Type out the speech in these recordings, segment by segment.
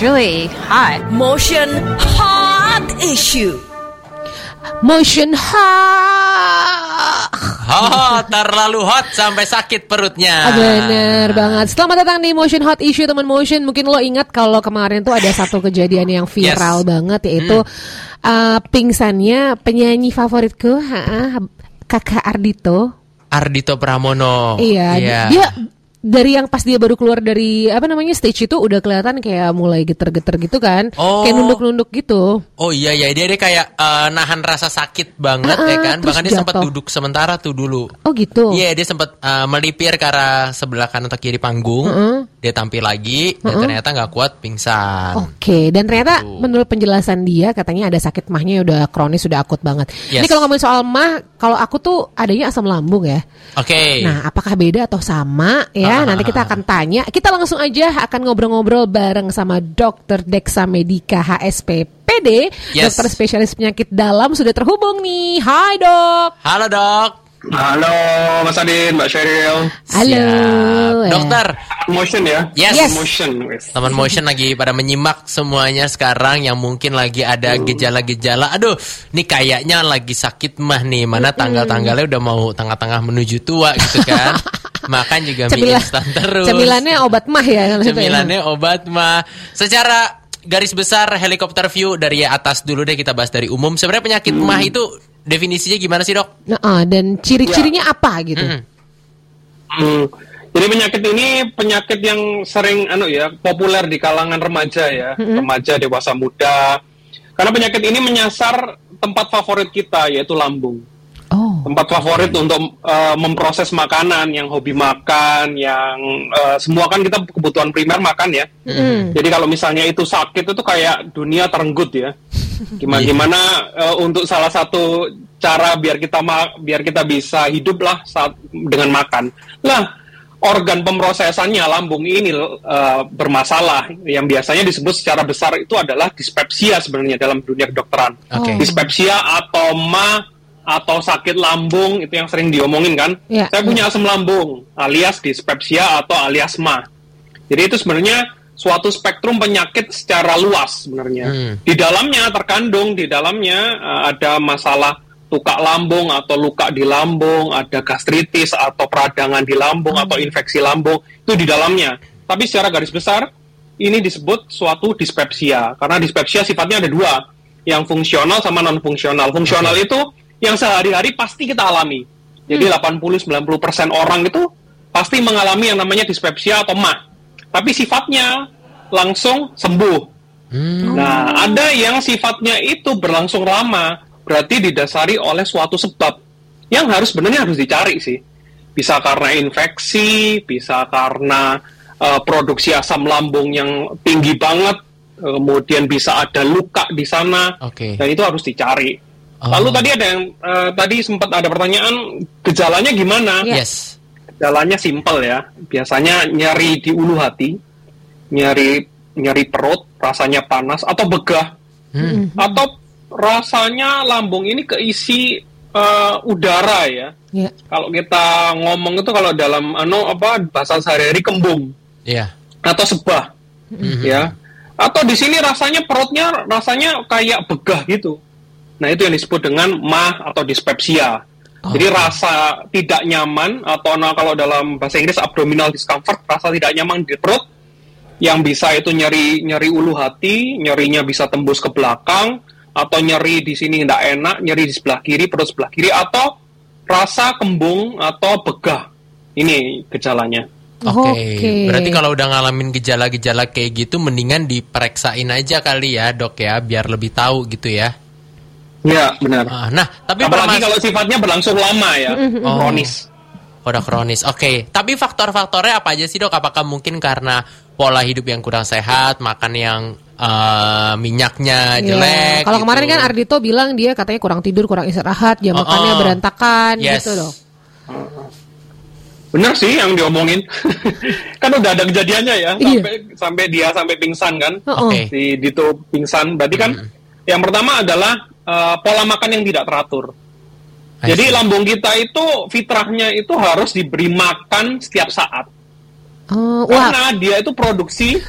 it's really hot. Motion hot issue. Motion hot. Oh, terlalu hot sampai sakit perutnya. Ah, Bener banget. Selamat datang di Motion Hot Issue teman Motion. Mungkin lo ingat kalau kemarin tuh ada satu kejadian yang viral Yes. banget yaitu uh, pingsannya penyanyi favoritku, ha, Kakak Ardito. Ardito Pramono. Iya, dia dari yang pas dia baru keluar dari apa namanya stage itu udah kelihatan kayak mulai geter-geter gitu kan, Oh. kayak nunduk-nunduk gitu. Oh iya ya dia dia kayak eh, nahan rasa sakit banget Ah, ya kan. Bahkan dia sempat duduk sementara tuh dulu. Oh gitu. Iya dia sempat eh, melipir ke arah sebelah kanan atau kiri panggung. Dia tampil lagi dan ternyata nggak kuat pingsan. Oke, dan ternyata menurut penjelasan dia katanya ada sakit mahnya udah kronis, sudah akut banget. Yes. Ini kalau ngomongin soal mah, kalau aku tuh adanya asam lambung ya. Oke. Nah, apakah beda atau sama ya? Ah, Nanti kita akan tanya. Kita langsung aja akan ngobrol-ngobrol bareng sama Dr. Dexa Medika HSPPD, Yes. dokter spesialis penyakit dalam sudah terhubung nih. Hai, Dok. Halo dok. Halo Mas Adin, Mbak Sheryl. Halo. Siap. Dokter. Motion ya? Yes. Yes. Motion. Teman motion lagi pada menyimak semuanya sekarang yang mungkin lagi ada gejala-gejala. Aduh, ini kayaknya lagi sakit mah nih. Mana tanggal-tanggalnya udah mau tengah-tengah menuju tua gitu kan. Makan juga mie Cemilan- instan terus. Cemilannya obat mah ya. Cemilannya obat mah. Secara garis besar helikopter view dari atas dulu deh kita bahas dari umum. Sebenarnya penyakit mah itu definisinya gimana sih dok? Nah, ah, dan ciri-cirinya apa gitu? Mm. Hmm. Jadi penyakit ini penyakit yang sering anu ya populer di kalangan remaja ya, remaja dewasa muda. Karena penyakit ini menyasar tempat favorit kita yaitu lambung. Oh. Tempat favorit untuk eh, memproses makanan, yang hobi makan, yang eh, semua kan kita kebutuhan primer makan ya. Jadi kalau misalnya itu sakit itu kayak dunia terenggut ya. Gimana gimana eh, untuk salah satu cara biar kita ma- biar kita bisa hidup lah saat dengan makan. Lah organ pemrosesannya lambung ini eh, bermasalah. Yang biasanya disebut secara besar itu adalah dispepsia sebenarnya dalam dunia kedokteran. Oke. Dispepsia atau ma atau sakit lambung itu yang sering diomongin kan. Ya. Saya punya asam lambung alias dispepsia atau alias ma. Jadi itu sebenarnya suatu spektrum penyakit secara luas sebenarnya. Hmm. Di dalamnya terkandung di dalamnya uh, ada masalah tukak lambung atau luka di lambung, ada gastritis atau peradangan di lambung atau infeksi lambung itu di dalamnya. Tapi secara garis besar ini disebut suatu dispepsia karena dispepsia sifatnya ada dua, yang fungsional sama non fungsional. Fungsional itu yang sehari-hari pasti kita alami. Jadi 80-90% orang itu pasti mengalami yang namanya dispepsia atau mah. Tapi sifatnya langsung sembuh. Nah, ada yang sifatnya itu berlangsung lama, berarti didasari oleh suatu sebab yang harus sebenarnya harus dicari sih. Bisa karena infeksi, bisa karena eh, produksi asam lambung yang tinggi banget, kemudian bisa ada luka di sana, Oke. dan itu harus dicari. Oh. Lalu tadi ada yang eh, tadi sempat ada pertanyaan gejalanya gimana? Ya. Yes. Gejalanya simpel ya. Biasanya nyeri di ulu hati, nyeri nyeri perut, rasanya panas atau begah, Hmm. atau rasanya lambung ini keisi eh, udara ya. Ya. Kalau kita ngomong itu kalau dalam anu apa bahasa sehari-hari kembung Iya. atau sebah, ya. Atau di sini rasanya perutnya rasanya kayak begah gitu. Nah itu yang disebut dengan mah atau dispepsia. Jadi rasa tidak nyaman atau nah, kalau dalam bahasa Inggris abdominal discomfort, rasa tidak nyaman di perut yang bisa itu nyeri nyeri ulu hati, nyerinya bisa tembus ke belakang atau nyeri di sini tidak enak, nyeri di sebelah kiri, perut sebelah kiri atau rasa kembung atau begah. Ini gejalanya. Oke. Oke. Berarti kalau udah ngalamin gejala-gejala kayak gitu mendingan diperiksain aja kali ya, Dok ya, biar lebih tahu gitu ya. Ya, benar. Ah, Nah, tapi Apalagi bermas- kalau sifatnya berlangsung lama ya, Oh. kronis. Udah kronis. Oke, tapi faktor-faktornya apa aja sih dok? Apakah mungkin karena pola hidup yang kurang sehat, makan yang eh, minyaknya Iya. jelek? Kalau kemarin gitu? kan Ardito bilang dia katanya kurang tidur, kurang istirahat, jam Oh, makannya oh. berantakan Yes. gitu dong. Benar sih yang diomongin. kan udah ada kejadiannya ya, Iya. sampai sampai dia sampai pingsan kan. Oh, oh. Oke. Di Dito pingsan. Berarti kan yang pertama adalah eh, pola makan yang tidak teratur. I Jadi see. lambung kita itu fitrahnya itu harus diberi makan setiap saat. Oh, wah, Karena dia itu produksi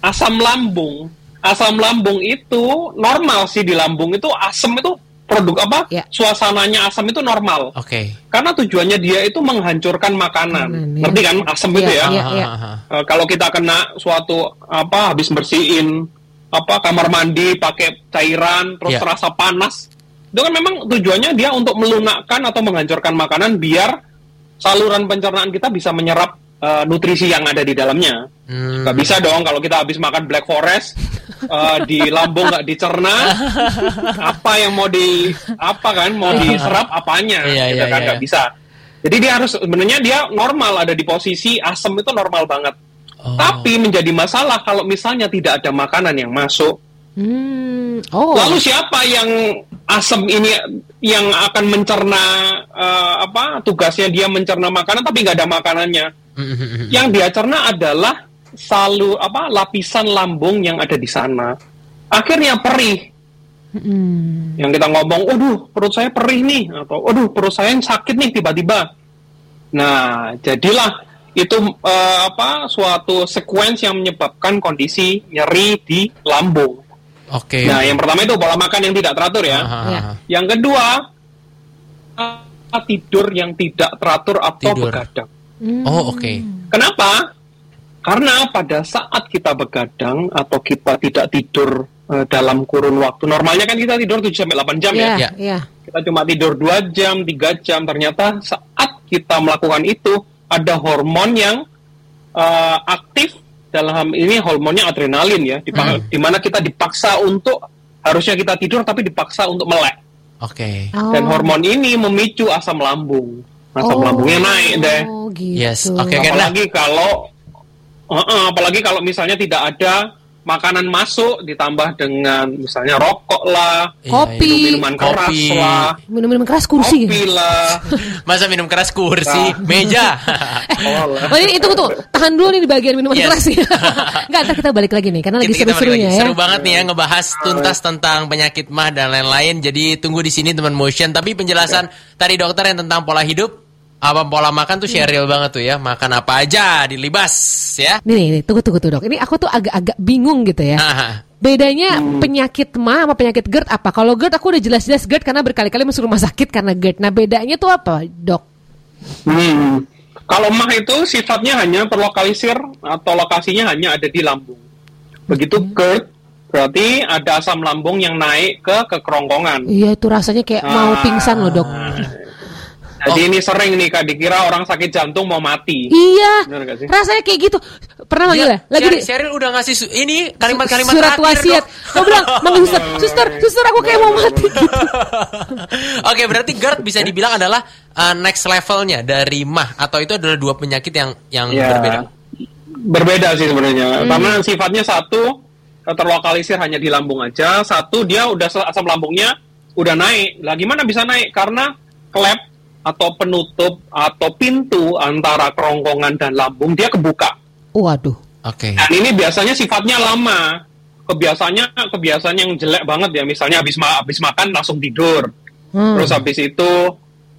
asam lambung. Asam lambung itu normal sih di lambung itu asam itu produk apa? Ya. Suasananya asam itu normal. Oke. Karena tujuannya dia itu menghancurkan makanan. Makanan, ya. Ngerti kan asam itu Iya, ya? iya. Ah, ah, ah. Eh, kalau kita kena suatu apa habis bersihin apa kamar mandi pakai cairan terus Iya. terasa panas itu kan memang tujuannya dia untuk melunakkan atau menghancurkan makanan biar saluran pencernaan kita bisa menyerap eh, nutrisi yang ada di dalamnya Hmm. nggak bisa dong kalau kita habis makan black forest eh, di lambung nggak dicerna apa yang mau di apa kan mau diserap apanya Iya, gitu iya, kan iya. nggak bisa jadi dia harus sebenarnya dia normal ada di posisi asam itu normal banget Oh. tapi menjadi masalah kalau misalnya tidak ada makanan yang masuk Hmm. Oh. lalu siapa yang asam ini yang akan mencerna eh, apa tugasnya dia mencerna makanan tapi nggak ada makanannya yang dia cerna adalah salu apa lapisan lambung yang ada di sana. Akhirnya perih. Hmm. Yang kita ngomong, "Waduh, perut saya perih nih." Atau, "Waduh, perut saya sakit nih tiba-tiba." Nah, jadilah itu eh, apa suatu sequence yang menyebabkan kondisi nyeri di lambung. Oke. Nah, yang pertama itu pola makan yang tidak teratur ya. Ah, ah, Ya. Yang kedua, tidur yang tidak teratur atau Tidur. begadang. Hmm. Oh, oke. Kenapa? Karena pada saat kita begadang atau kita tidak tidur eh, dalam kurun waktu normalnya kan kita tidur 7 sampai 8 jam Ya, ya. Ya. ya. Kita cuma tidur 2 jam, 3 jam. Ternyata saat kita melakukan itu ada hormon yang eh, aktif dalam ini hormonnya adrenalin ya, di, di mana kita dipaksa untuk harusnya kita tidur tapi dipaksa untuk melek. Oke. Oh. Dan hormon ini memicu asam lambung. Asam Oh. lambungnya naik deh. gitu. Yes, oke, oke. apalagi kalau Heeh, apalagi kalau misalnya tidak ada makanan masuk ditambah dengan misalnya rokok lah, Iya, Kopi. iya. minuman keras Kopi. lah, Minum-minum keras kursi. kopi lah. Masa minum keras kursi, Nah. meja. Oh, lah. Oh ini itu tuh tahan dulu nih di bagian minuman Yes. keras ya. Enggak, ntar kita balik lagi nih karena lagi seru-serunya ya. Seru banget nih ya ngebahas tuntas tentang penyakit mah dan lain-lain. Jadi tunggu di sini teman motion. Tapi penjelasan tadi dokter yang tentang pola hidup, apa pola makan tuh share real banget tuh ya. Makan apa aja dilibas ya. Nih, nih, nih, tunggu tunggu tuh dok. Ini aku tuh agak-agak bingung gitu ya. Ah, Bedanya penyakit mah sama penyakit GERD apa? Kalau GERD aku udah jelas-jelas GERD karena berkali-kali masuk rumah sakit karena GERD. Nah bedanya tuh apa dok? Hmm. Kalau mah itu sifatnya hanya terlokalisir atau lokasinya hanya ada di lambung. Begitu GERD berarti ada asam lambung yang naik ke ke kerongkongan. Iya itu rasanya kayak mau Ah. pingsan loh dok. Jadi ini sering nih kak dikira orang sakit jantung mau mati. Iya, Bener gak sih? rasanya kayak gitu. Pernah manggil ya? Lagi di Sheryl udah ngasih su- ini kalimat-kalimat surat wasiat. Kau bilang, manggil suster, suster, suster aku kayak mau mati gitu. Oke, berarti GERD bisa dibilang adalah uh, next levelnya dari mah atau itu adalah dua penyakit yang yang Ya, berbeda. Berbeda sih sebenarnya. Karena sifatnya satu eh, terlokalisir hanya di lambung aja, satu dia udah asam lambungnya udah naik. Lah gimana bisa naik? Karena klep atau penutup atau pintu antara kerongkongan dan lambung dia kebuka. Waduh. Oke. Dan ini biasanya sifatnya lama. Kebiasaannya kebiasaan yang jelek banget ya. Misalnya habis ma- habis makan langsung tidur. Hmm. Terus habis itu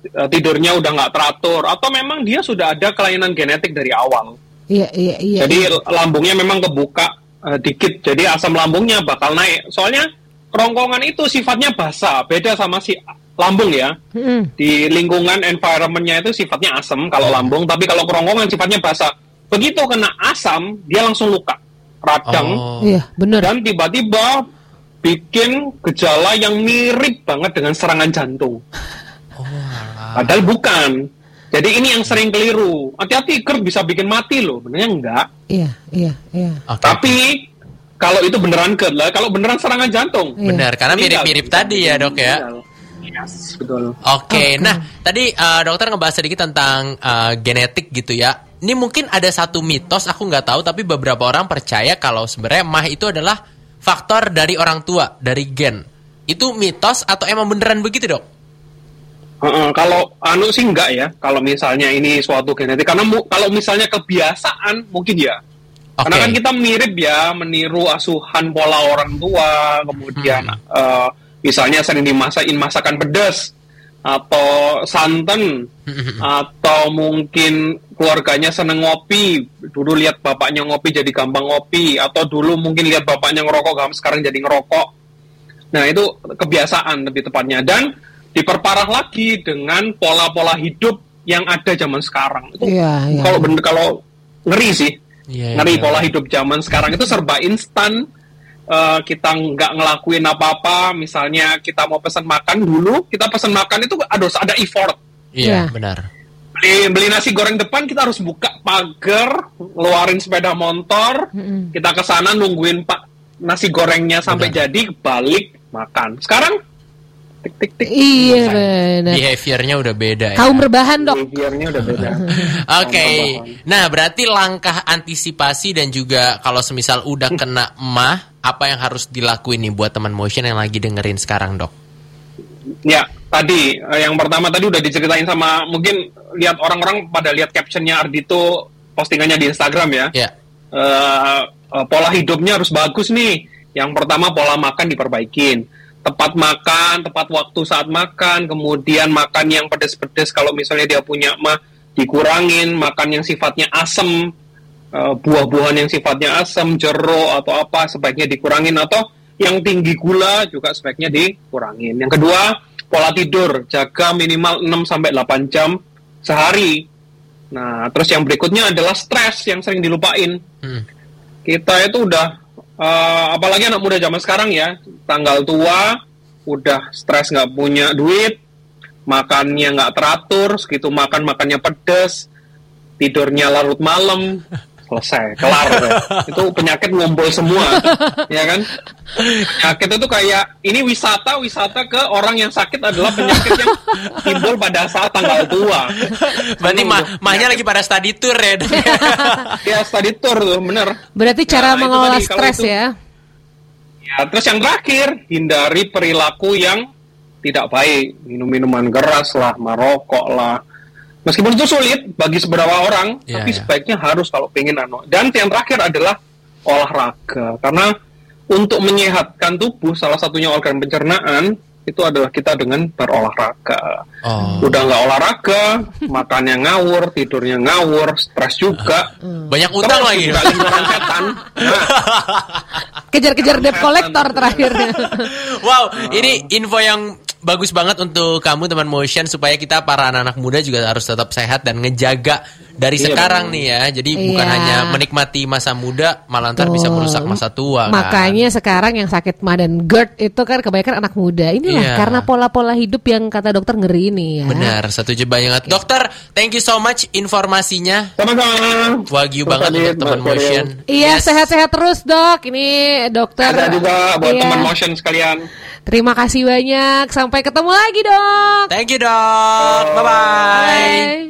eh, tidurnya udah nggak teratur atau memang dia sudah ada kelainan genetik dari awal. Iya, iya, iya. Jadi lambungnya memang kebuka eh, dikit, jadi asam lambungnya bakal naik. Soalnya kerongkongan itu sifatnya basah, beda sama si lambung ya. Mm-mm. Di lingkungan environmentnya itu sifatnya asam kalau lambung, tapi kalau kerongkongan sifatnya basah. Begitu kena asam, dia langsung luka, radang, Oh. Iya, bener. dan tiba-tiba bikin gejala yang mirip banget dengan serangan jantung. Oh, alah. Padahal bukan. Jadi ini yang sering keliru. Hati-hati GERD bisa bikin mati loh. Benernya enggak. Iya, iya, iya. Oke. Tapi kalau itu beneran GERD lah, kalau beneran serangan jantung. Iya. Benar, karena meninggal. mirip-mirip tadi ya, Dok ya. Meninggal. Yes, betul. Oke, Oke. nah tadi uh, dokter ngebahas sedikit tentang uh, genetik gitu ya. Ini mungkin ada satu mitos aku nggak tahu, tapi beberapa orang percaya kalau sebenarnya mah itu adalah faktor dari orang tua, dari gen. Itu mitos atau emang beneran begitu dok? Heeh, kalau anu sih enggak ya. Kalau misalnya ini suatu genetik, karena mu- kalau misalnya kebiasaan mungkin ya. Oke. Karena kan kita mirip ya meniru asuhan pola orang tua, kemudian Hmm. eh, misalnya sering dimasakin masakan pedas atau santan atau mungkin keluarganya seneng ngopi, dulu lihat bapaknya ngopi jadi gampang ngopi, atau dulu mungkin lihat bapaknya ngerokok, gampang sekarang jadi ngerokok. Nah itu kebiasaan lebih tepatnya dan diperparah lagi dengan pola-pola hidup yang ada zaman sekarang. Itu Iya, iya. kalau bener kalau ngeri sih, Iya, ngeri iya. pola hidup zaman sekarang itu serba instan. Eh, kita nggak ngelakuin apa-apa, misalnya kita mau pesan makan dulu, kita pesan makan itu aduh ada effort Iya, Iya. benar. beli beli nasi goreng depan kita harus buka pagar, ngeluarin sepeda motor, Mm-mm. kita ke sana nungguin pak nasi gorengnya sampai Benar. jadi balik makan. Sekarang tik tik tik. Iya benar. Behaviornya udah beda ya. Kaum rebahan dok. Behaviornya udah beda. Oke, nah berarti langkah antisipasi dan juga kalau semisal udah kena emah, apa yang harus dilakuin nih buat teman motion yang lagi dengerin sekarang dok? Ya, tadi eh, yang pertama tadi udah diceritain sama mungkin lihat orang-orang pada lihat captionnya Ardito postingannya di Instagram ya. Ya, Eh, eh, pola hidupnya harus bagus nih. Yang pertama pola makan diperbaikin. Tepat makan, tepat waktu saat makan, kemudian makan yang pedes-pedes kalau misalnya dia punya mah dikurangin, makan yang sifatnya asem, eh, buah-buahan yang sifatnya asam, jeruk atau apa sebaiknya dikurangin atau yang tinggi gula juga sebaiknya dikurangin. Yang kedua, pola tidur, jaga minimal 6 sampai 8 jam sehari. Nah, terus yang berikutnya adalah stres yang sering dilupain Hmm. kita itu udah eh, apalagi anak muda zaman sekarang ya. Tanggal tua udah stres nggak punya duit makannya nggak teratur segitu makan makannya pedes tidurnya larut malam selesai kelar deh. itu penyakit ngumpul semua ya kan penyakit itu kayak ini wisata wisata ke orang yang sakit adalah penyakit yang timbul pada saat tanggal tua berarti mah mahnya lagi pada study tour ya. Ya study tour tuh bener Berarti cara Nah, mengelola stres itu- ya. Ya, terus yang terakhir, hindari perilaku yang tidak baik. Minum-minuman keras lah, merokok lah. Meskipun itu sulit bagi beberapa orang, Iya, tapi iya. sebaiknya harus kalau pengen anu. Dan yang terakhir adalah olahraga. Karena untuk menyehatkan tubuh, salah satunya organ pencernaan, itu adalah kita dengan berolahraga. Oh. Udah nggak olahraga, makannya ngawur, tidurnya ngawur, stres juga. Banyak utang lagi. Nah, Kejar-kejar debt collector terakhirnya. wow, ini info yang bagus banget untuk kamu teman motion supaya kita para anak-anak muda juga harus tetap sehat dan ngejaga dari Iya, sekarang benar. nih ya. Jadi bukan Iya. hanya menikmati masa muda, malah ntar bisa merusak masa tua. kan? Makanya sekarang yang sakit mah dan GERD itu kan kebanyakan anak muda. Inilah Iya. karena pola-pola hidup yang kata dokter ngeri ini ya. Benar, setuju banget. Dokter, thank you so much informasinya. sama-sama. Wagyu banget untuk teman motion. Iya, Yes. sehat-sehat terus, Dok. Ini dokter. Ada juga buat Iya. teman motion sekalian. Terima kasih banyak. Sampai ketemu lagi, Dok. Thank you, Dok. Bye-bye. Bye.